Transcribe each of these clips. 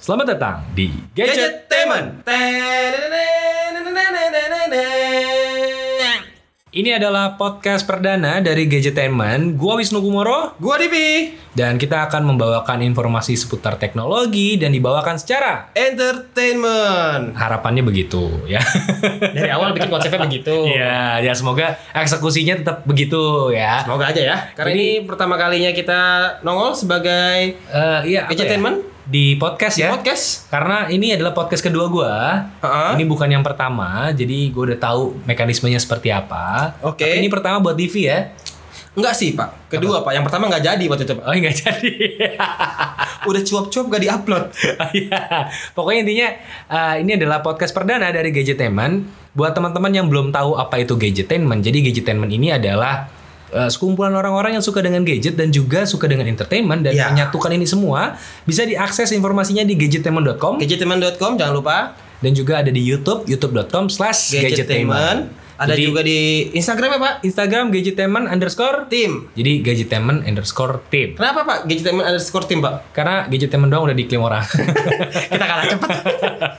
Selamat datang di Gadget Gadgetainment. Ini adalah podcast perdana dari Gadgetainment. Gua Wisnu Kumoro Gua Divi. dan kita akan membawakan informasi seputar teknologi dan dibawakan secara Entertainment. harapannya begitu ya. Dari awal bikin konsepnya begitu. ya, ya semoga eksekusinya tetap begitu ya. Semoga aja ya. Karena Jadi- ini pertama kalinya kita nongol sebagai Eh, iya, apa ya? Di podcast ya. podcast. Karena ini adalah podcast kedua gua. Heeh. Ini bukan yang pertama, jadi gue udah tahu mekanismenya seperti apa. Oke. Tapi ini pertama buat Divi ya. Enggak sih, Pak. Kedua, Pak. Yang pertama nggak jadi waktu itu, Pak. Oh nggak jadi. Udah cuap-cuap gak diupload. Oh, Iya. Pokoknya intinya eh, ini adalah podcast perdana dari Gadgetainment. Buat teman-teman yang belum tahu apa itu Gadgetainment. Jadi Gadgetainment ini adalah eh, sekumpulan orang-orang yang suka dengan gadget dan juga suka dengan entertainment dan Ya. menyatukan ini semua bisa diakses informasinya di gadgetainment.com Gadgetainment.com jangan lupa. dan juga ada di YouTube youtube.com slash gadgetainment. Ada Jadi, juga di Instagram ya, Pak. Instagram gadgetainment underscore Tim. jadi gadgetainment underscore team. Kenapa, Pak? Gadgetainment underscore tim, Pak. Karena gadgetainment doang udah diklaim orang. Kita kalah cepet.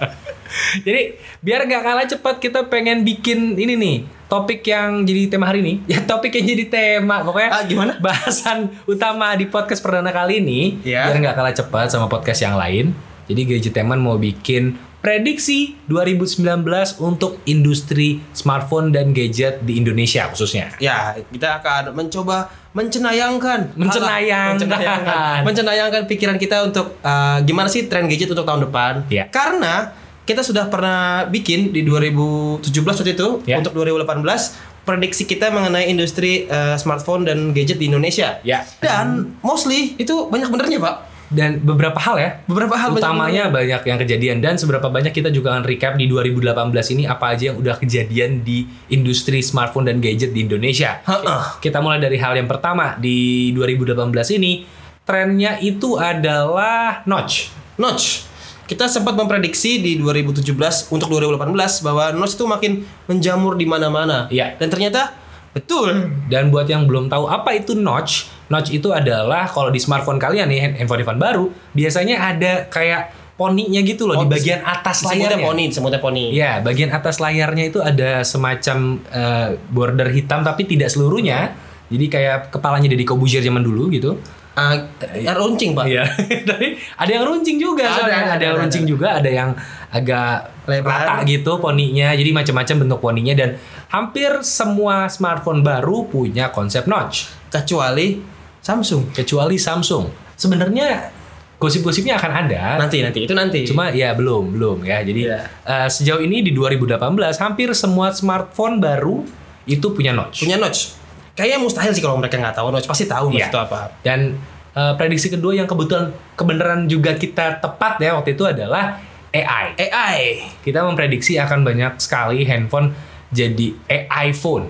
Jadi biar gak kalah cepat kita pengen bikin ini nih topik yang jadi tema hari ini. Ya topik yang jadi tema pokoknya. Ah, gimana? Bahasan utama di podcast perdana kali ini Ya. biar nggak kalah cepat sama podcast yang lain. Jadi Gadgetainment mau bikin prediksi 2019 untuk industri smartphone dan gadget di Indonesia khususnya. Ya, kita akan mencoba mencenayangkan, Mencenayangkan. Mencenayangkan, mencenayangkan pikiran kita untuk uh, gimana sih tren gadget untuk tahun depan. Iya. Karena kita sudah pernah bikin di 2017 waktu itu Iya. untuk 2018 prediksi kita mengenai industri uh, smartphone dan gadget di Indonesia. Ya. Dan mostly itu banyak benernya, Pak. Dan beberapa hal ya. Beberapa hal banyak Utamanya banyak yang kejadian dan seberapa banyak kita juga akan recap di 2018 ini apa aja yang udah kejadian di industri smartphone dan gadget di Indonesia. Ha-ha. Kita mulai dari hal yang pertama di 2018 ini trennya itu adalah notch. Notch. Kita sempat memprediksi di 2017 untuk 2018 bahwa notch itu makin menjamur di mana-mana. Iya. Dan ternyata betul. Dan buat yang belum tahu apa itu notch, notch itu adalah kalau di smartphone kalian nih handphone-handphone baru biasanya ada kayak poninya gitu loh di Oh, bagian atas Semutnya layarnya. poni, semutnya poni. Iya, bagian atas layarnya itu ada semacam eh, border hitam tapi tidak seluruhnya. Jadi kayak kepalanya Deddy Kobuzier zaman dulu gitu. Ah, ya, runcing, Pak. Iya. Tapi ada yang runcing juga Ada, soalnya. ada, Ada, yang ada, runcing ada. juga, ada yang agak Lebar. rata gitu poninya. Jadi macam-macam bentuk poninya dan hampir semua smartphone baru punya konsep notch Kecuali Samsung. kecuali Samsung. Sebenarnya gosip-gosipnya akan ada. Nanti nanti itu nanti. Cuma ya belum belum ya. Jadi Iya. eh, sejauh ini di 2018 hampir semua smartphone baru itu punya notch. punya notch. Kayaknya mustahil sih kalau mereka nggak tahu notch pasti tahu Iya. itu apa. Dan eh, prediksi kedua yang kebetulan kebenaran juga kita tepat ya waktu itu adalah AI. AI. Kita memprediksi akan banyak sekali handphone jadi AI phone.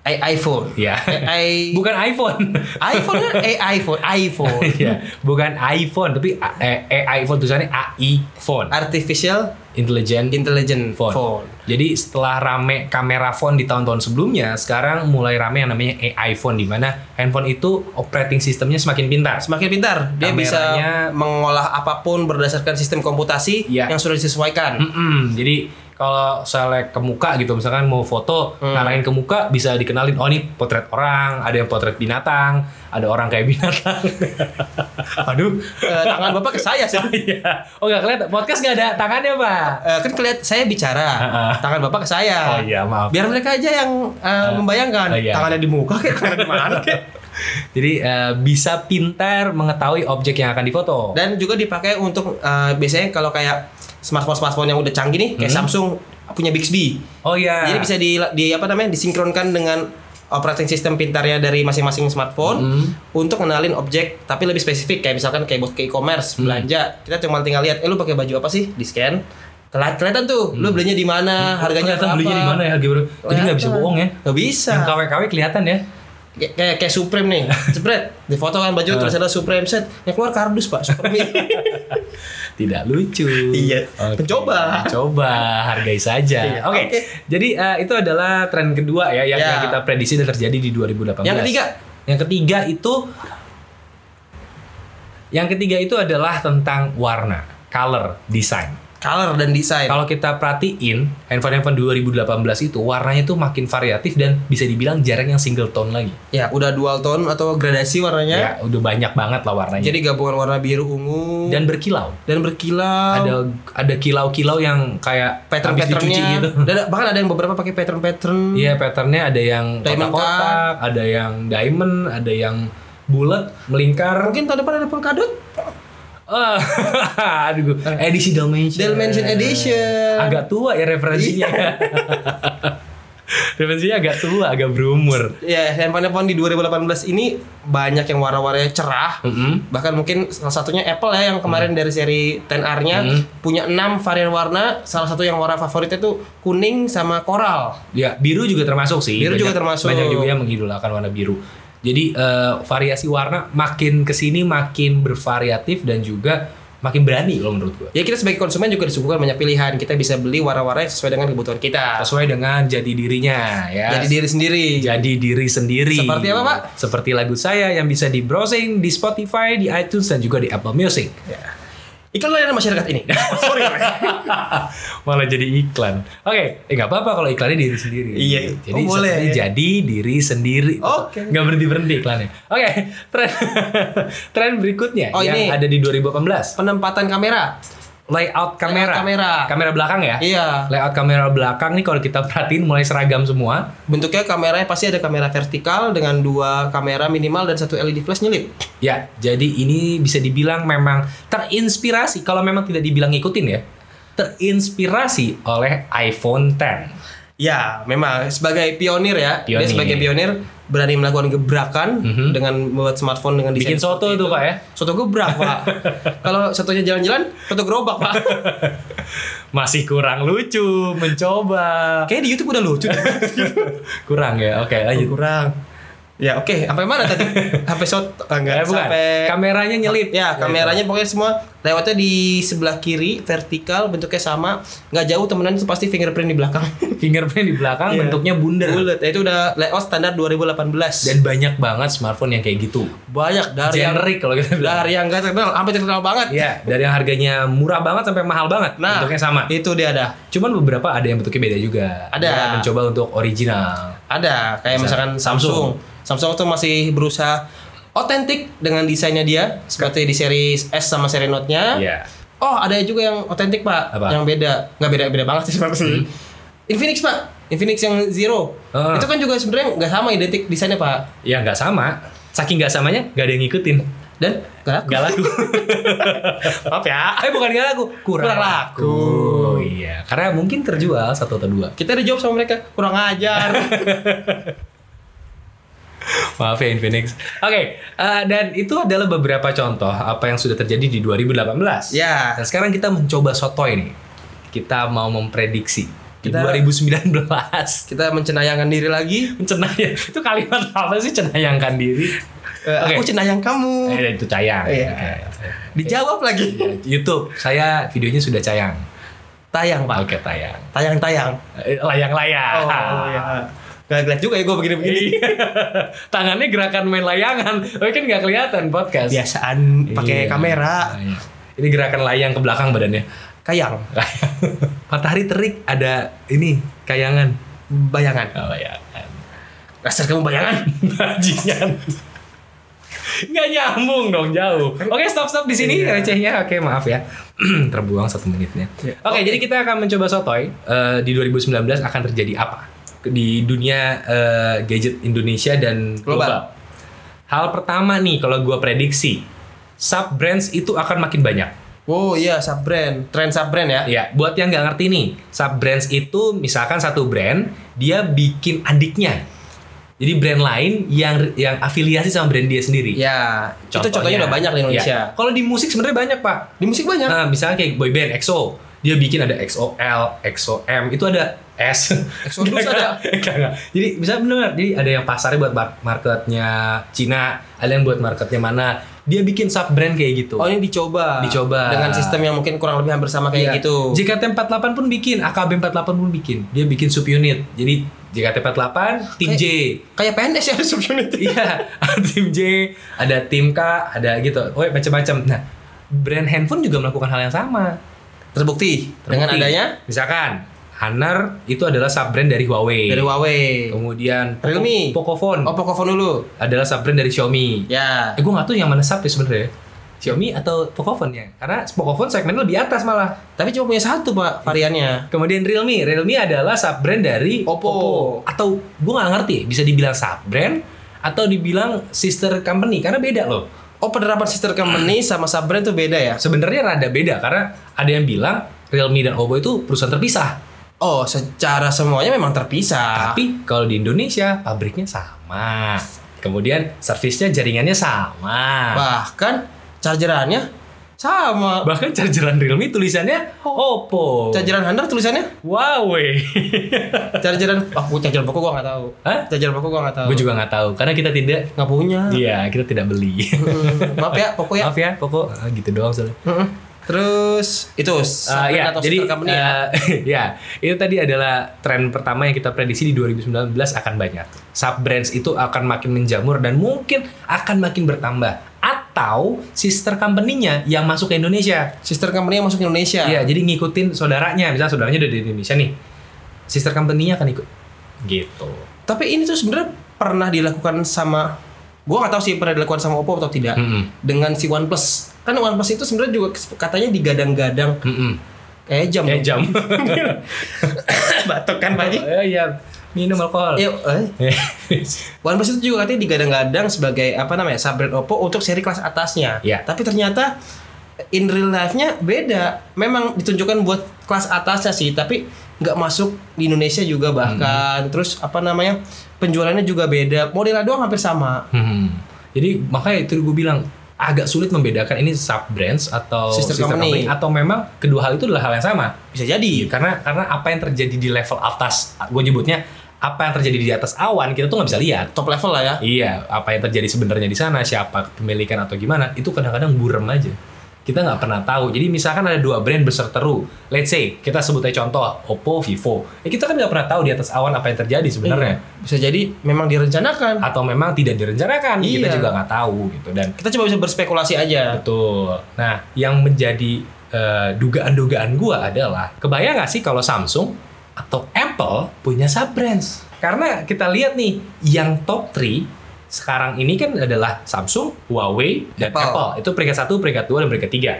AI iPhone. Ya. AI Bukan iPhone. iPhone kan AI iPhone, iPhone. Iya, bukan iPhone tapi A- eh, AI phone tulisannya AI phone. Artificial Intelligent Intelligent phone. phone. Jadi setelah rame kamera phone di tahun-tahun sebelumnya, sekarang mulai rame yang namanya AI phone di mana handphone itu operating sistemnya semakin pintar. Semakin pintar, dia bisa Kameranya- mengolah apa pun berdasarkan sistem komputasi Iya. yang sudah disesuaikan. Mm-mm, jadi kalau selek ke muka gitu, misalkan mau foto Hmm. ngarahin ke muka bisa dikenalin oh ini potret orang, ada yang potret binatang, ada orang kayak binatang. Aduh, eh, tangan bapak ke saya sih. Iya. oh nggak kelihatan podcast nggak ada tangannya pak? Eh, kan kelihatan saya bicara, tangan bapak ke saya. Oh iya maaf. Biar mereka aja yang eh, membayangkan oh, iya. tangannya di muka kayak tangannya di mana kayak. Jadi eh, bisa pintar mengetahui objek yang akan difoto. Dan juga dipakai untuk eh, biasanya kalau kayak smartphone smartphone yang udah canggih nih kayak Samsung punya Bixby. oh iya. Jadi bisa di, di apa namanya disinkronkan dengan operating system pintarnya dari masing-masing smartphone Hmm. untuk kenalin objek tapi lebih spesifik kayak misalkan kayak buat ke e-commerce belanja kita cuma tinggal lihat eh lu pakai baju apa sih di scan Keli- kelihatan tuh lu belinya di mana harganya Hmm. kelihatan berapa belinya di mana ya harga berapa? Jadi nggak bisa Kelihatan. bohong ya. nggak bisa Yang KW-KW kelihatan ya. kayak kayak Supreme nih jebret di foto kan baju tulisannya Supreme set yang keluar kardus pak Supreme Tidak lucu. Iya. Oke. Mencoba. Coba hargai saja. Iya. Oke. Oke. Jadi eh, itu adalah tren kedua ya yang, Ya. yang kita prediksi dan terjadi di 2018. Yang ketiga. Yang ketiga itu Yang ketiga itu adalah tentang warna, color, design. Color dan desain. Kalau kita perhatiin handphone-handphone 2018 itu warnanya tuh makin variatif dan bisa dibilang jarang yang single tone lagi. Ya, udah dual tone atau gradasi warnanya. Ya, udah banyak banget lah warnanya. Jadi gabungan warna biru ungu dan berkilau. dan berkilau. Ada ada kilau-kilau yang kayak pattern-patternnya. gitu. Dan bahkan ada yang beberapa pakai pattern-pattern. Iya, patternnya ada yang kotak-kotak, ada yang diamond, ada yang bulat, melingkar. Mungkin tahun depan ada polkadot. Ah, aduh, edisi Dalmatian. Dalmatian Edition. Agak tua ya referensinya. referensinya agak tua, agak berumur. Ya, handphone-handphone di 2018 ini banyak yang warna-warnanya cerah. Mm-mm. Bahkan mungkin salah satunya Apple ya yang kemarin dari seri 10R-nya Hmm. punya 6 varian warna. Salah satu yang warna favoritnya tuh kuning sama koral. Ya, biru juga termasuk sih. Biru juga Banyak- termasuk. Banyak juga yang mengidolakan warna biru. Jadi eh, variasi warna makin ke sini makin bervariatif dan juga makin berani kalau menurut gua. Ya kita sebagai konsumen juga disuguhkan banyak pilihan. Kita bisa beli warna-warna yang sesuai dengan kebutuhan kita. Sesuai dengan jati dirinya ya. Jadi diri sendiri. jadi diri sendiri. Seperti apa, Pak? Seperti lagu saya yang bisa di browsing di Spotify, di iTunes dan juga di Apple Music. Iklan layanan masyarakat ini. Sorry. Malah jadi iklan. Oke, eh nggak apa-apa kalau iklannya diri sendiri. Iya. Jadi Oh, boleh. seperti jadi diri sendiri. Oke. Nggak berhenti berhenti iklannya. Oke, tren tren berikutnya Oh, yang ini. ada di 2018. Penempatan kamera. Layout kamera. Layout kamera. Kamera belakang ya. Iya. Layout kamera belakang nih kalau kita perhatiin mulai seragam semua. Bentuknya kameranya pasti ada kamera vertikal dengan dua kamera minimal dan satu LED flash nyelip. Ya, jadi ini bisa dibilang memang terinspirasi kalau memang tidak dibilang ngikutin ya. Terinspirasi oleh iPhone 10. Ya, memang sebagai pionir ya. Dia Pionir. sebagai pionir berani melakukan gebrakan Mhm. dengan membuat smartphone dengan desain Bikin soto itu. Pak ya. Soto gebrak, Pak. Kalau sotonya jalan-jalan, soto gerobak, Pak. Masih kurang lucu mencoba. Kayaknya di YouTube udah lucu. Kurang ya. Oke, lanjut. Kurang. Ya, oke. Sampai mana tadi? Sampai soto ah, enggak, bukan. sampai Kameranya nyelip. Ya, kameranya pokoknya semua lewatnya di sebelah kiri vertikal bentuknya sama, nggak jauh temenan itu pasti fingerprint di belakang. Fingerprint di belakang Iya. bentuknya bundar. Bulat. Ya, itu udah layout standar 2018. Dan banyak banget smartphone yang kayak gitu. banyak dari yang Generik kalau kita bilang. dari yang nggak terkenal sampai terkenal banget. Ya, dari yang harganya murah banget sampai mahal banget. Nah, bentuknya sama. Itu dia ada. Cuman beberapa ada yang bentuknya beda juga. Ada. Dia mencoba untuk original. Ada kayak Misal- misalkan Samsung. Samsung tuh masih berusaha otentik dengan desainnya dia seperti di seri S sama seri Note-nya. Iya. Oh, ada juga yang otentik, Pak. Apa? Yang beda. Nggak beda-beda banget sih sebenarnya. Infinix, Pak. Infinix yang Zero. Ah. Itu kan juga sebenarnya nggak sama identik desainnya, Pak. Ya nggak sama. Saking nggak samanya, nggak ada yang ngikutin. Dan nggak laku. Nggak laku. Maaf ya. eh bukan nggak laku, kurang, Kurang laku. Iya, karena mungkin terjual satu atau dua. Kita dijawab sama mereka kurang ajar. Maaf ya Infinix. Oke, eh, dan itu adalah beberapa contoh apa yang sudah terjadi di 2018. Ya. Dan sekarang kita mencoba sotoy nih. Kita mau memprediksi di Kita- 2019. Kita mencenayangkan diri lagi. Cenayang. Itu kalimat apa sih cenayangkan diri? Eh, Oke. Aku cenayang kamu. Eh, itu cayang. Iya. Oke. Dijawab lagi. YouTube, saya videonya sudah cayang. Tayang, Pak. Oke, tayang. Tayang-tayang. Eh, Layang-layang. Oh, iya. Gak ngeliat juga ya gue begini-begini. Tangannya gerakan main layangan. Tapi kan nggak kelihatan podcast. Biasaan pakai Iya. kamera. Iya. Ini gerakan layang ke belakang badannya. Kayang. Matahari terik ada ini kayangan. Bayangan. Oh ya. kan. Dasar kamu bayangan. Bajingan. Nggak nyambung dong jauh. Oke stop stop di sini Iya. recehnya. Oke maaf ya. Terbuang satu menitnya. Iya. Oke jadi kita akan mencoba sotoy Eh, di 2019 akan terjadi apa di dunia eh, gadget Indonesia dan global. Global. Hal pertama nih kalau gua prediksi sub brands itu akan makin banyak. Oh iya, sub brand, tren sub brand ya. Ya, buat yang nggak ngerti nih, sub brands itu misalkan satu brand dia bikin adiknya. Jadi brand lain yang yang afiliasi sama brand dia sendiri. Ya, itu contohnya udah banyak di Indonesia. Ya. Kalau di musik sebenarnya banyak pak. Di musik banyak. Nah, misalnya kayak boyband EXO, dia bikin ada XOL, XOM, itu ada S. Exodus ada. nggak, nggak. Jadi bisa benar, jadi ada yang pasarnya buat mar- marketnya Cina, ada yang buat marketnya mana. Dia bikin sub brand kayak gitu. Oh ini dicoba. Dicoba. Dengan sistem yang mungkin kurang lebih hampir sama kayak Iya. gitu. JKT48 pun bikin, AKB48 pun bikin. Dia bikin subunit. Jadi JKT48, tim J. Kayak PNS ya subunit. Iya, ada tim J, ada tim K, ada gitu. Oh, macam-macam. Nah, brand handphone juga melakukan hal yang sama. Terbukti dengan Terbukti. adanya misalkan Honor itu adalah sub brand dari Huawei. dari Huawei. Kemudian Poco- Realme. Pocophone Oh, Pocophone dulu. adalah sub brand dari Xiaomi. Ya. Eh, gue nggak tahu yang mana sub ya sebenarnya. Xiaomi atau Pocophone ya? Karena Pocophone segmennya lebih atas malah. Tapi cuma punya satu, Pak, variannya. Kemudian Realme, Realme adalah sub brand dari Oppo. Atau gue nggak ngerti, bisa dibilang sub brand atau dibilang sister company karena beda loh. Oh, penerapan sister company sama sub brand tuh beda ya? Sebenarnya rada beda karena ada yang bilang Realme dan Oppo itu perusahaan terpisah. Oh, secara semuanya memang terpisah. Tapi kalau di Indonesia pabriknya sama. Kemudian servisnya jaringannya sama. bahkan chargerannya sama. Bahkan chargeran Realme tulisannya Oppo. Chargeran Honor tulisannya Huawei. chargeran oh, gua chargeran Poco gua nggak tahu. Hah? Chargeran Poco gua nggak tahu. Gue juga nggak tahu karena kita tidak nggak punya. Iya, kita tidak beli. Hmm, Maaf ya, Poco ya. Maaf ya, pokok ah, gitu doang soalnya. Mm-mm. Terus itu brand ya, atau jadi company ya. eh, ya, itu tadi adalah tren pertama yang kita prediksi di 2019 akan banyak. Sub brands itu akan makin menjamur dan mungkin akan makin bertambah. Atau sister company-nya yang masuk ke Indonesia. Sister company yang masuk Indonesia. Iya, jadi ngikutin saudaranya. Misalnya saudaranya udah di Indonesia nih. Sister company-nya akan ikut. Gitu. Tapi ini tuh sebenarnya pernah dilakukan sama gua nggak tahu sih pernah dilakukan sama Oppo atau tidak. Mm-mm. Dengan si OnePlus. Kan OnePlus itu sebenarnya juga katanya digadang-gadang Mm-mm. kayak jam. Kayak jam. Batuk kan Pak? Eh, iya, minum alkohol. Iya, eh. OnePlus itu juga katanya digadang-gadang sebagai apa namanya sub brand Oppo untuk seri kelas atasnya. Iya. Tapi ternyata in real life-nya beda. Memang ditunjukkan buat kelas atasnya sih, tapi nggak masuk di Indonesia juga bahkan. Hmm. Terus apa namanya penjualannya juga beda. Modelnya doang hampir sama. Hmm. Jadi makanya itu gue bilang agak sulit membedakan ini sub brands atau Sister company. atau memang kedua hal itu adalah hal yang sama. Bisa jadi. Karena karena apa yang terjadi di level atas, gue nyebutnya apa yang terjadi di atas awan kita tuh nggak bisa lihat. Top level lah ya. Iya, apa yang terjadi sebenarnya di sana, siapa kepemilikan atau gimana, itu kadang-kadang burem aja. Kita nggak pernah tahu. Jadi misalkan ada dua brand berseteru, let's say kita sebut aja contoh Oppo, Vivo. Ya kita kan nggak pernah tahu di atas awan apa yang terjadi sebenarnya. Iya. Bisa jadi memang direncanakan. Atau memang tidak direncanakan, kita Iya. juga nggak tahu gitu. Dan Kita cuma bisa berspekulasi aja. Betul. Nah, yang menjadi eh, dugaan-dugaan gua adalah kebayang nggak sih kalau Samsung atau Apple punya sub brands? Karena kita lihat nih, yang top 3 sekarang ini kan adalah Samsung, Huawei, dan Apple. Apple. Itu peringkat satu, peringkat dua, dan peringkat tiga.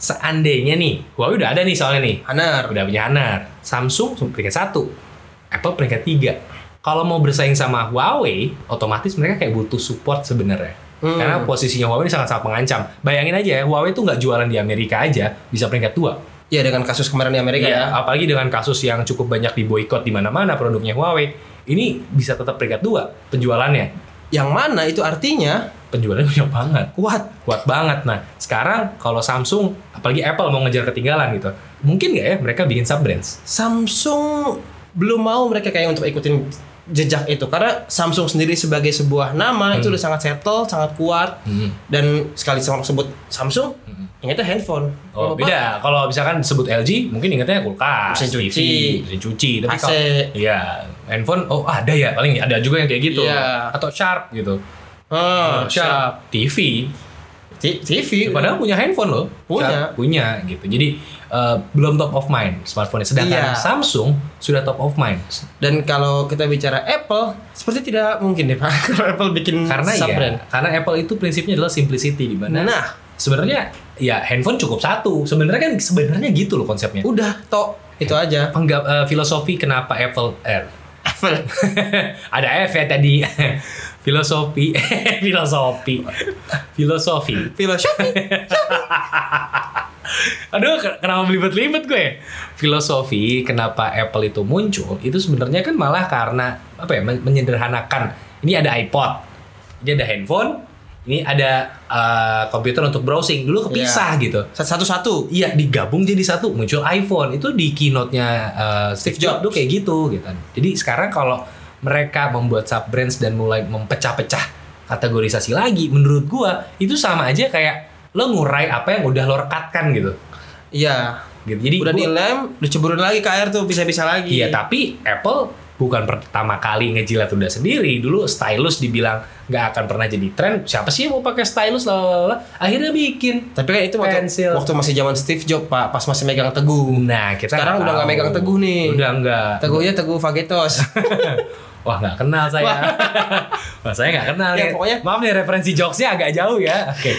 Seandainya nih, Huawei udah ada nih soalnya nih, Honor. udah punya Honor. Samsung peringkat satu, Apple peringkat tiga. Kalau mau bersaing sama Huawei, otomatis mereka kayak butuh support sebenarnya. Hmm. Karena posisinya Huawei ini sangat-sangat mengancam. Bayangin aja ya, Huawei itu nggak jualan di Amerika aja, bisa peringkat dua. Ya dengan kasus kemarin di Amerika Iya, ya. apalagi dengan kasus yang cukup banyak diboykot di mana-mana produknya Huawei. Ini bisa tetap peringkat dua penjualannya. Yang mana itu artinya Penjualannya banyak banget. kuat. Kuat banget. Nah, sekarang kalau Samsung, apalagi Apple mau ngejar ketinggalan gitu. Mungkin nggak ya mereka bikin sub brands? Samsung belum mau mereka kayak untuk ikutin jejak itu karena Samsung sendiri sebagai sebuah nama itu udah sangat settle, sangat kuat Hmm. dan sekali orang sebut Samsung ingatnya handphone. Oh, beda. Kalau misalkan sebut LG, mungkin ingatnya kulkas, Mesin cuci. Mesin cuci. Tapi AC. kalau iya, handphone, oh ada ya, paling ada juga yang kayak gitu. Iya. Atau Sharp gitu. Oh, Sharp, TV. T- TV. Padahal punya handphone loh. Punya. Sharp punya gitu. Jadi eh, belum top of mind smartphone. Sedangkan Iya. Samsung sudah top of mind. Dan kalau kita bicara Apple, seperti tidak mungkin deh Pak kalau Apple bikin Karena ya, karena Apple itu prinsipnya adalah simplicity di mana Nah, sebenarnya ya handphone cukup satu. Sebenarnya kan sebenarnya gitu loh konsepnya. udah tok itu aja. Penggap, eh, filosofi kenapa Apple eh, Apple. ada F ya tadi. Filosofi. Filosofi. Filosofi. Filosofi. aduh ke- kenapa belibet-libet gue? Filosofi kenapa Apple itu muncul itu sebenarnya kan malah karena apa ya men- menyederhanakan. Ini ada iPod. Ini ada handphone ini ada eh, komputer untuk browsing dulu kepisah gitu Satu-satu. Iya digabung jadi satu muncul iPhone itu di keynote-nya uh, Steve, Jobs tuh kayak gitu gitu. Jadi sekarang kalau mereka membuat sub brands dan mulai mempecah-pecah kategorisasi lagi, menurut gua itu sama aja kayak lo ngurai apa yang udah lo rekatkan gitu. Iya. Gitu. Jadi Udah gua- dilem, diceburin lagi ke air tuh bisa-bisa lagi. Iya, tapi Apple bukan pertama kali ngejilat udah sendiri. Dulu stylus dibilang nggak akan pernah jadi tren. Siapa sih yang mau pakai stylus lah? Akhirnya bikin. Tapi kan itu waktu, Pensil. waktu masih zaman Steve Jobs pak, pas masih megang teguh. Nah, kita Sekarang udah nggak megang teguh nih. Udah nggak. Teguhnya teguh Fagetos. Wah nggak kenal saya. Wah saya nggak kenal Ya, nih. pokoknya- Maaf nih referensi jokesnya agak jauh ya. Oke.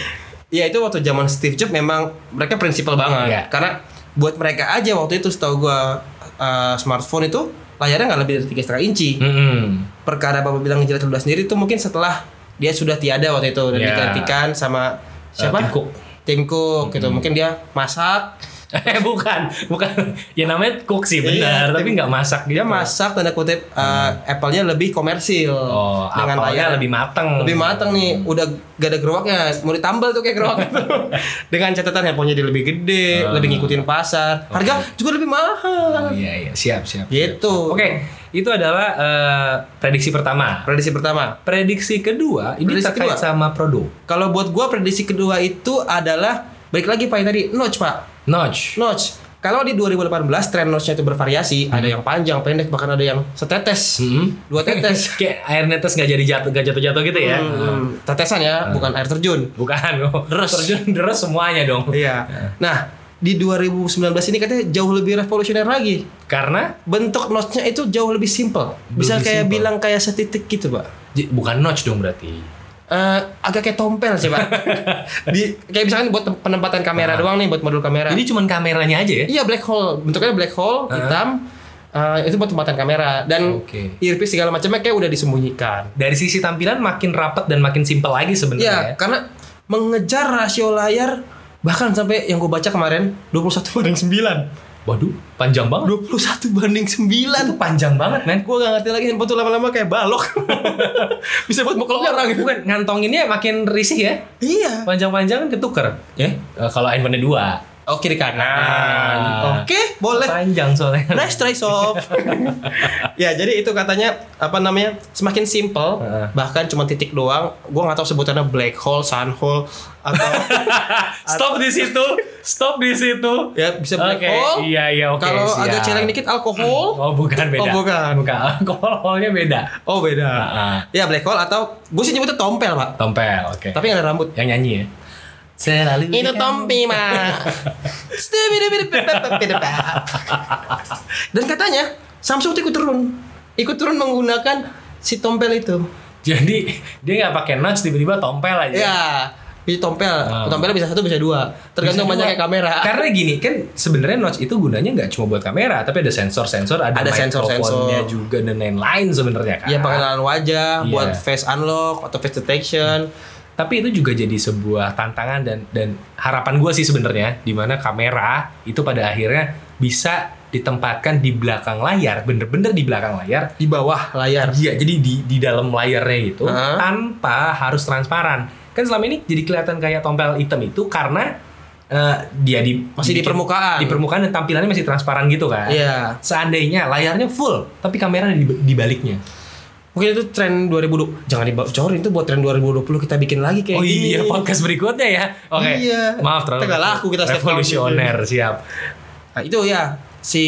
Iya itu waktu zaman Steve Jobs memang mereka prinsipal banget. Iya. Karena buat mereka aja waktu itu setahu gua uh, smartphone itu layarnya nggak lebih dari tiga setengah inci. Mm-mm. Perkara bapak bilang ngejilat kedua sendiri itu mungkin setelah dia sudah tiada waktu itu dan Iya. digantikan sama siapa? Tim Cook. Tim Cook gitu. Mungkin dia masak, Eh bukan, bukan. Ya namanya cook sih benar, Iya, tapi nggak masak dia gitu. masak tanda kutip uh, Apple-nya lebih komersil Oh, dengan layar lebih mateng. lebih matang nih udah gak ada gerobaknya mau ditambal tuh kayak gerobak tuh dengan catatan handphonenya dia lebih gede Ah. lebih ngikutin pasar harga juga lebih Oh, mahal iya iya, siap siap. gitu Oke, itu adalah eh, prediksi pertama. prediksi pertama Prediksi kedua ini Prediksi terkait kedua. sama produk. kalau buat gua prediksi kedua itu adalah balik lagi pak yang tadi notch pak Notch. notch kalau di 2018 tren notch-nya itu bervariasi ada yang panjang pendek bahkan ada yang setetes Hmm. dua tetes Kayak air netes nggak jadi jatuh, nggak jatuh-jatuh gitu ya? Hmm, tetesan ya bukan air terjun Bukan, oh. Deres. terjun deres semuanya dong. Iya. Nah, di 2019 ini katanya jauh lebih revolusioner lagi. Karena Bentuk notch-nya itu jauh lebih simple. Bisa Lebih kayak simple. bilang kayak setitik gitu, Pak. bukan notch dong berarti. Eh, agak kayak tompel sih, Pak. di kayak misalkan buat penempatan kamera doang nih, buat modul kamera. Ini cuman kameranya aja ya? iya black hole, bentuknya black hole hitam. Eh, itu buat tempatan kamera dan Oke. earpiece segala macamnya kayak udah disembunyikan. Dari sisi tampilan makin rapat dan makin simpel lagi Iya, sebenarnya. ya. karena mengejar rasio layar bahkan sampai yang gue baca kemarin 21 banding 9. Waduh, panjang banget. 21 banding 9. Itu panjang banget, men. Gue gak ngerti lagi handphone tuh lama-lama kayak balok. Bisa buat mukul orang gitu. Bukan, ngantonginnya makin risih ya. Iya. Panjang-panjang ketuker. Ya. Eh, kalau handphone dua. Oh kiri kanan. Ah. Oke, boleh. Panjang soalnya. Nice try sob. ya jadi itu katanya apa namanya semakin simple Heeh. bahkan cuma titik doang. Gue nggak tahu sebutannya black hole, sun hole atau Stop di situ. Stop di situ. ya bisa black Oke, hole. Iya, iya, oke. Kalau siap. agak celeng dikit alkohol. Oh, bukan beda. Oh, bukan. Bukan. Alkoholnya beda. Oh beda. Ah. Ya black hole atau gue sih nyebutnya tompel pak. Tompel, oke. Tapi nggak ada rambut. yang nyanyi ya. Selalu Itu Tompi mah. Dan katanya Samsung tuh ikut turun, ikut turun menggunakan si tompel itu. Jadi dia nggak pakai notch tiba-tiba tompel aja. Ya, bisa tompel. Ah. Tompelnya bisa satu bisa dua, tergantung Bisa banyaknya dua. kamera. Karena gini kan sebenarnya notch itu gunanya nggak cuma buat kamera, tapi ada sensor-sensor, ada, Ada sensor-sensor. mikrofonnya juga dan lain-lain sebenarnya kan. Iya pengenalan wajah, Iya. buat face unlock atau face detection. Tapi itu juga jadi sebuah tantangan dan dan harapan gue sih sebenarnya di mana kamera itu pada akhirnya bisa ditempatkan di belakang layar, bener-bener di belakang layar. Di bawah layar. Iya, jadi di di dalam layarnya itu Hah? tanpa harus transparan. Kan selama ini jadi kelihatan kayak tompel hitam itu karena eh, dia di Masih di dibikin- permukaan. Di permukaan dan tampilannya masih transparan gitu kan. Iya. Seandainya layarnya full, tapi kamera di, di baliknya. Mungkin itu tren 2020. Jangan dibocorin itu buat tren 2020 kita bikin lagi kayak oh gini. iya, podcast berikutnya ya. Oke. Iya. Maaf terlalu. Nggak laku kita revolusioner, siap. Nah, itu ya si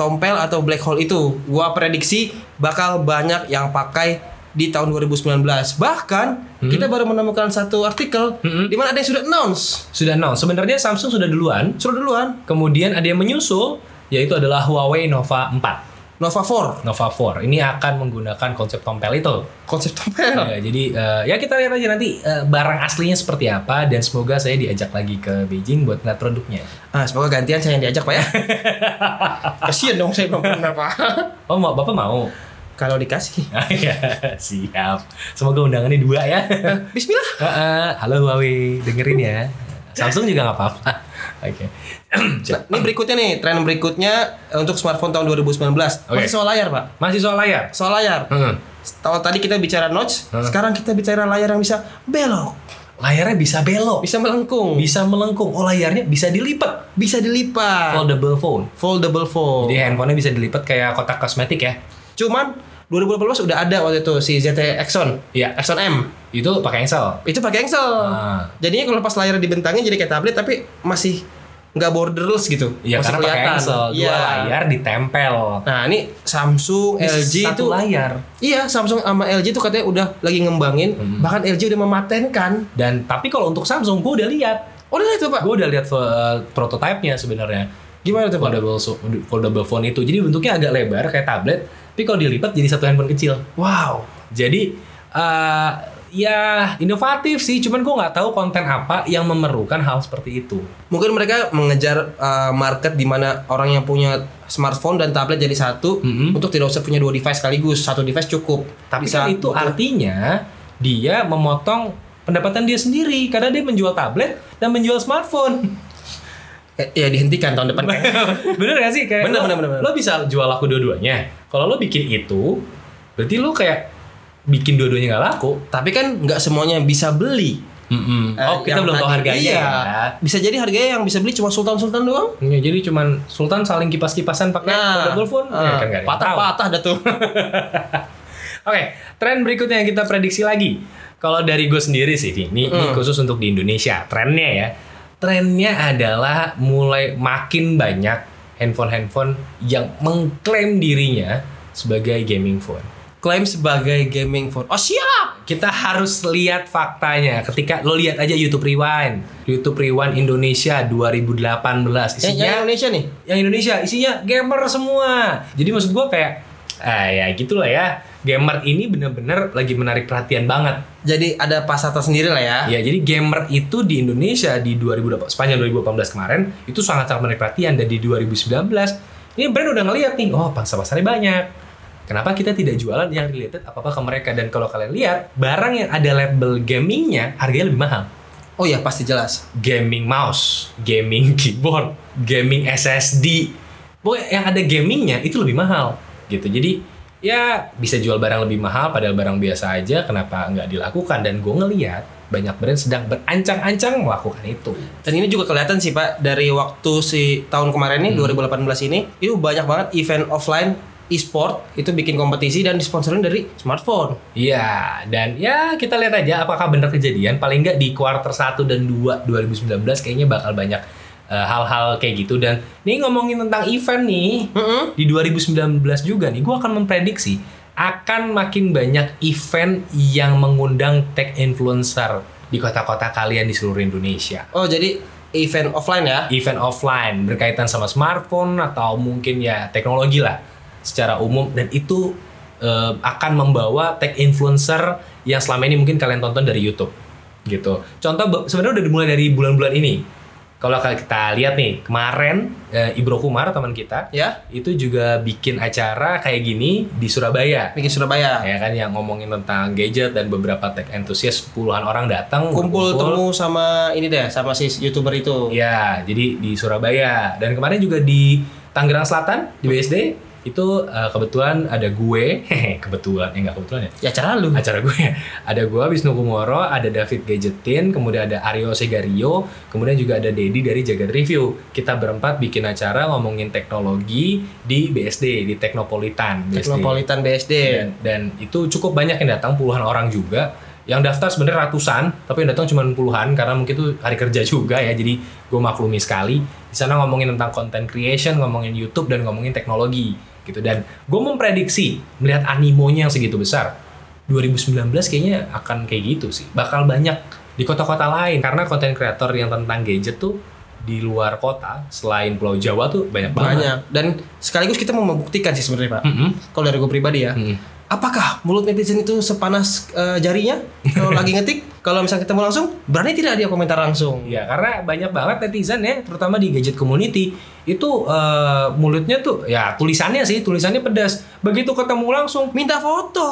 tompel atau black hole itu gua prediksi bakal banyak yang pakai di tahun 2019. Bahkan kita baru menemukan satu artikel Hmm. di mana ada yang sudah announce. Sudah no. Sebenarnya Samsung sudah duluan. Suruh duluan Kemudian ada yang menyusul yaitu adalah Huawei Nova 4. Nova 4 Nova 4 ini akan menggunakan konsep tompel itu. konsep tompel. Ya, jadi eh, ya kita lihat aja nanti eh, barang aslinya seperti apa dan semoga saya diajak lagi ke Beijing buat ngeliat produknya. Ah, semoga gantian saya yang diajak Pak ya. Kasian dong saya belum pernah Pak. Oh, mau bapak mau? Kalau dikasih. Iya, siap. Semoga undangannya dua ya. Bismillah. Heeh, Halo Huawei, dengerin ya. Samsung juga nggak apa-apa. Oke. Nah, ini berikutnya nih, tren berikutnya eh, untuk smartphone tahun 2019. Masih soal layar, Pak. Masih soal layar. Soal layar. Hmm. Tadi kita bicara notch, Hmm. sekarang kita bicara layar yang bisa belok, Layarnya bisa belok, bisa melengkung, bisa melengkung. Oh, layarnya bisa dilipat. bisa dilipat. Foldable phone. Foldable phone. Jadi handphonenya bisa dilipat kayak kotak kosmetik ya. Cuman 2018 udah ada waktu itu si ZTE Exxon. Iya. Exxon M. Itu pakai engsel. Itu pakai Excel. Ah. Jadinya kalau pas layar dibentangin jadi kayak tablet tapi masih nggak borderless gitu. Iya Masih karena pakai kelihatan. Ansel, dua Iya. layar ditempel. Nah ini Samsung, LG satu itu layar. Iya Samsung sama LG itu katanya udah lagi ngembangin, Hmm. bahkan LG udah mematenkan. Dan tapi kalau untuk Samsung gue udah lihat, Oh udah itu pak? gue udah lihat uh, prototipenya sebenarnya. Gimana tuh pak? Foldable foldable phone itu. Jadi bentuknya agak lebar kayak tablet, tapi kalau dilipat jadi satu handphone kecil. Wow. Jadi uh, ya inovatif sih, cuman gue nggak tahu konten apa yang memerlukan hal seperti itu. Mungkin mereka mengejar uh, market di mana orang yang punya smartphone dan tablet jadi satu Mhm. untuk tidak usah punya dua device sekaligus, satu device cukup. Tapi Bisa kan itu butuh- artinya dia memotong pendapatan dia sendiri karena dia menjual tablet dan menjual smartphone. Eh, ya dihentikan tahun depan. bener gak sih kayak Bener, lo, bener, bener, bener. lo bisa jual laku dua-duanya. Kalau lo bikin itu, berarti lo kayak bikin dua-duanya nggak laku. Tapi kan nggak semuanya bisa beli. Mm-mm. Oh Eh, kita belum tahu harganya iya. ya. Bisa jadi harganya yang bisa beli cuma sultan-sultan doang. Ya, jadi cuman Sultan saling kipas-kipasan pakai foldable phone. ya, ah, kan tahu. patah-patah dah tuh. Oke, tren berikutnya yang kita prediksi lagi. Kalau dari gue sendiri sih, ini, ini Hmm. khusus untuk di Indonesia. Trennya ya, trennya adalah mulai makin banyak handphone-handphone yang mengklaim dirinya sebagai gaming phone. Klaim sebagai gaming phone. Oh siap. Kita harus lihat faktanya. Ketika lo lihat aja YouTube Rewind, YouTube Rewind Indonesia 2018 Yang, isinya yang Indonesia nih. yang Indonesia isinya gamer semua. Jadi maksud gua kayak ah ya gitulah ya. Gamer ini bener-bener lagi menarik perhatian banget. Jadi ada pasar tersendiri lah ya. Ya, jadi gamer itu di Indonesia di 2000 sepanjang 2018 kemarin itu sangat-sangat menarik perhatian dan di 2019 ini brand udah ngeliat nih, oh pangsa pasarnya banyak. Kenapa kita tidak jualan yang related apa-apa ke mereka dan kalau kalian lihat barang yang ada label gamingnya harganya lebih mahal. Oh iya pasti jelas. Gaming mouse, gaming keyboard, gaming SSD. Pokoknya yang ada gamingnya itu lebih mahal gitu. Jadi ya bisa jual barang lebih mahal padahal barang biasa aja kenapa nggak dilakukan dan gue ngeliat banyak brand sedang berancang-ancang melakukan itu. Dan ini juga kelihatan sih Pak dari waktu si tahun kemarin nih 2018 ini itu banyak banget event offline e-sport itu bikin kompetisi dan disponsorin dari smartphone. Iya, dan ya kita lihat aja apakah benar kejadian. Paling nggak di kuarter 1 dan 2 2019 kayaknya bakal banyak eh, hal-hal kayak gitu. Dan nih ngomongin tentang event nih, Mm-mm. di 2019 juga nih, gue akan memprediksi akan makin banyak event yang mengundang tech influencer di kota-kota kalian di seluruh Indonesia. Oh jadi event offline ya? Event offline berkaitan sama smartphone atau mungkin ya teknologi lah secara umum dan itu eh, akan membawa tech influencer yang selama ini mungkin kalian tonton dari YouTube gitu. Contoh be- sebenarnya udah dimulai dari bulan-bulan ini. Kalau kita lihat nih kemarin eh, Ibro Kumar teman kita Ya, itu juga bikin acara kayak gini di Surabaya. bikin Surabaya. Ya kan yang ngomongin tentang gadget dan beberapa tech enthusiast puluhan orang datang Kumpul berkumpul. temu sama ini deh, sama si youtuber itu. Ya, jadi di Surabaya dan kemarin juga di Tangerang Selatan di BSD itu eh, kebetulan ada gue, hehe, kebetulan ya nggak kebetulan ya. Ya cara lu. Acara gue ada gue Wisnu Kumoro, ada David Gadgetin, kemudian ada Aryo Segario, kemudian juga ada Dedi dari Jagat Review. Kita berempat bikin acara ngomongin teknologi di BSD, di Teknopolitan BSD. Teknopolitan BSD. dan, dan itu cukup banyak yang datang puluhan orang juga yang daftar sebenarnya ratusan tapi yang datang cuma puluhan karena mungkin itu hari kerja juga ya jadi gue maklumi sekali di sana ngomongin tentang content creation ngomongin YouTube dan ngomongin teknologi gitu dan gue memprediksi melihat animonya yang segitu besar 2019 kayaknya akan kayak gitu sih bakal banyak di kota-kota lain karena konten kreator yang tentang gadget tuh di luar kota selain Pulau Jawa tuh banyak banget Banyak. Dan sekaligus kita mau membuktikan sih sebenarnya Pak. Mm-mm. Kalau dari gue pribadi ya. Mm. Apakah mulut netizen itu sepanas eh, jarinya kalau lagi ngetik? Kalau misalnya ketemu langsung, berani tidak dia komentar langsung? Ya karena banyak banget netizen ya, terutama di gadget community itu eh, mulutnya tuh ya tulisannya sih tulisannya pedas. Begitu ketemu langsung Minta foto.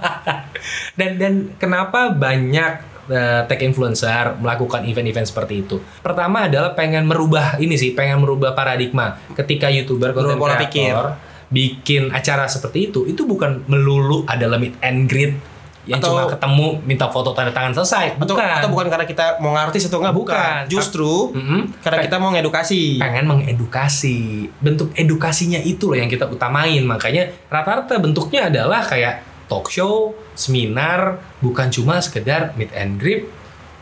dan dan kenapa banyak eh, tech influencer melakukan event-event seperti itu? Pertama adalah pengen merubah ini sih, pengen merubah paradigma. Ketika youtuber pikir. creator bikin acara seperti itu, itu bukan melulu adalah meet and greet yang Atau- cuma ketemu minta foto tanda tangan selesai. atau Bukan. atau bukan karena kita mau ngartis atau enggak? Bukan. Justru Mm-mm. karena kita mau ngedukasi. pengen mengedukasi bentuk edukasinya itu loh yang kita utamain makanya rata-rata bentuknya adalah kayak talk show seminar bukan cuma sekedar meet and greet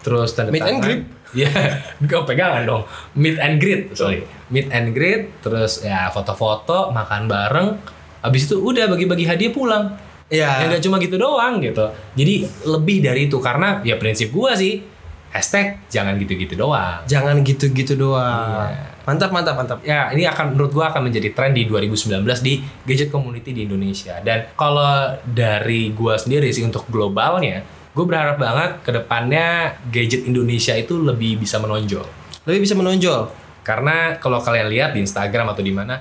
terus tanda Meet and tangan greet? Ya, gue pegangan dong. Meet and greet, sorry. Meet and greet, terus ya foto-foto, makan bareng. Habis itu udah bagi-bagi hadiah pulang. Ya Iya. nggak cuma gitu doang gitu. Jadi lebih dari itu karena ya prinsip gua sih hashtag jangan gitu-gitu doang. Jangan gitu-gitu doang. Iya. Mantap, mantap, mantap. Ya ini akan menurut gua akan menjadi tren di 2019 di gadget community di Indonesia. Dan kalau dari gua sendiri sih untuk globalnya, gue berharap banget ke depannya gadget Indonesia itu lebih bisa menonjol. Lebih bisa menonjol. Karena kalau kalian lihat di Instagram atau di mana,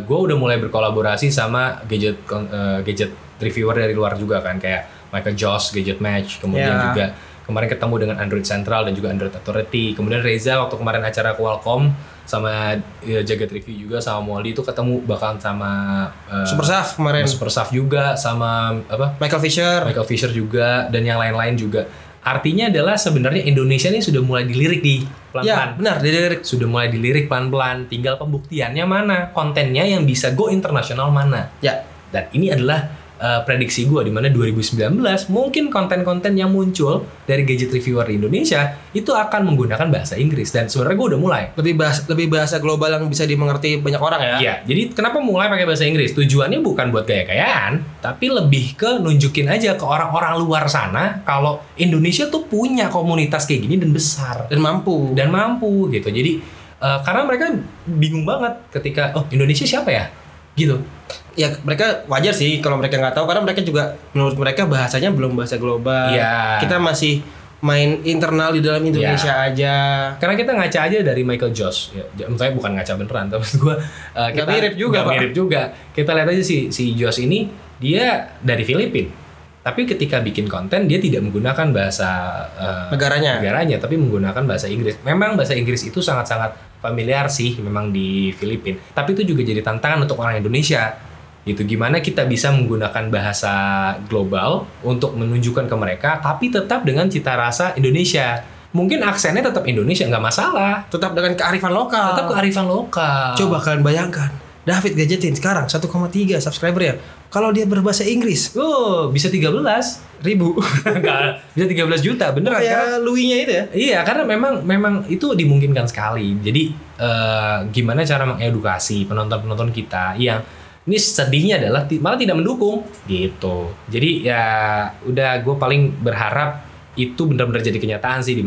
gue udah mulai berkolaborasi sama gadget eh, gadget reviewer dari luar juga kan, kayak Michael Joss, Gadget Match, kemudian Ya. juga kemarin ketemu dengan Android Central dan juga Android Authority, kemudian Reza waktu kemarin acara Qualcomm sama ya, Jagat Review juga sama Molly itu ketemu bahkan sama eh, Super Saf kemarin. Super Staff juga sama apa Michael Fisher. Michael Fisher juga dan yang lain-lain juga. Artinya adalah sebenarnya Indonesia ini sudah mulai dilirik di Ya, pelan-pelan benar. Dari sudah mulai dilirik pelan-pelan tinggal pembuktiannya mana kontennya yang bisa go internasional mana ya, dan ini adalah uh, prediksi gue di mana 2019 mungkin konten-konten yang muncul dari gadget reviewer di Indonesia itu akan menggunakan bahasa Inggris dan sebenarnya gue udah mulai lebih bahasa lebih bahasa global yang bisa dimengerti banyak orang ya. Iya, jadi kenapa mulai pakai bahasa Inggris? Tujuannya bukan buat gaya-gayaan, tapi lebih ke nunjukin aja ke orang-orang luar sana kalau Indonesia tuh punya komunitas kayak gini dan besar Dan mampu. dan mampu gitu. Jadi eh, karena mereka bingung banget ketika oh Indonesia siapa ya? Gitu. ya mereka wajar sih kalau mereka nggak tahu karena mereka juga menurut mereka bahasanya belum bahasa global. Iya. Kita masih main internal di dalam Indonesia aja. Karena kita ngaca aja dari Michael Joss, ya, saya bukan ngaca beneran, tapi gue uh, Nggak mirip juga, Pak. mirip juga. Kita lihat aja si si Joss ini dia dari Filipina, tapi ketika bikin konten dia tidak menggunakan bahasa uh, Negaranya. negaranya, tapi menggunakan bahasa Inggris. Memang bahasa Inggris itu sangat-sangat familiar sih, memang di Filipina. Tapi itu juga jadi tantangan untuk orang Indonesia. Gitu gimana kita bisa menggunakan bahasa global untuk menunjukkan ke mereka, tapi tetap dengan cita rasa Indonesia. Mungkin aksennya tetap Indonesia nggak masalah, Tetap dengan kearifan lokal. tetap kearifan lokal. Coba kalian bayangkan. David Gadgetin sekarang 1,3 subscriber ya. Kalau dia berbahasa Inggris, Oh, bisa 13 ribu. Bisa 13 juta, beneran kan? Kayak Louis-nya itu ya. Iya, karena memang memang itu dimungkinkan sekali. Jadi eh, gimana cara mengedukasi penonton-penonton kita yang ini sedihnya adalah malah tidak mendukung gitu. Jadi ya udah gue paling berharap itu benar-benar jadi kenyataan sih di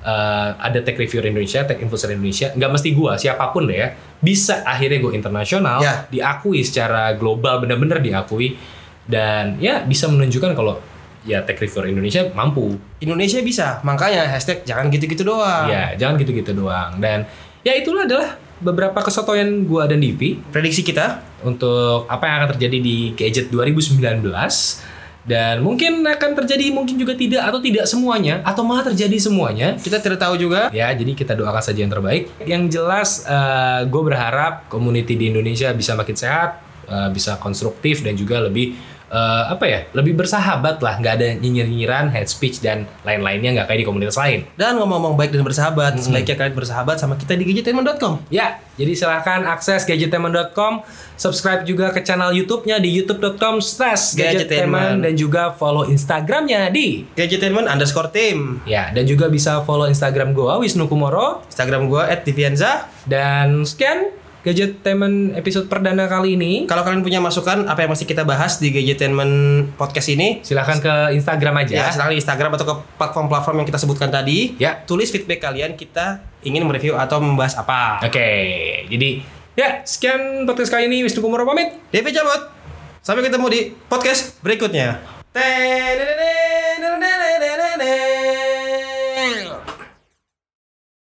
eh, ada tech reviewer Indonesia, tech influencer Indonesia, nggak mesti gua, siapa pun deh ya, bisa akhirnya go internasional, Ya. diakui secara global, benar-benar diakui dan ya bisa menunjukkan kalau ya tech reviewer Indonesia mampu Indonesia bisa. Makanya hashtag jangan gitu-gitu doang. Ya, jangan gitu-gitu doang. Dan ya itulah adalah beberapa kesotoyan gua dan Divi Prediksi kita untuk apa yang akan terjadi di Gadget 2019 dan mungkin akan terjadi mungkin juga tidak atau tidak semuanya atau malah terjadi semuanya. kita tidak tahu juga. Ya, jadi kita doakan saja yang terbaik. Yang jelas gue berharap community di Indonesia bisa makin sehat, eh, bisa konstruktif dan juga lebih eh, apa ya, lebih bersahabat lah. Nggak ada nyinyir-nyinyiran, hate speech dan lain-lainnya nggak kayak di komunitas lain. Dan ngomong-ngomong baik dan bersahabat, sebaiknya kalian bersahabat sama kita di gadgetenman.com. Ya, jadi silahkan akses gadgeteman.com, subscribe juga ke channel YouTube-nya di youtube.com slash dan juga follow Instagram-nya di Gadgetenman underscore team. Ya, dan juga bisa follow Instagram gua Wisnu Kumoro Instagram gua @divianza. dan sekian Gadgeteman episode perdana kali ini. Kalau kalian punya masukan apa yang masih kita bahas di Gadgetenman podcast ini, Silahkan ke Instagram aja. ya silakan di Instagram atau ke platform-platform yang kita sebutkan tadi. Ya. Tulis feedback kalian kita ingin mereview atau membahas apa. Oke, jadi ya sekian podcast kali ini Wisnu Kumoro pamit. Devi cabut. Sampai ketemu di podcast berikutnya.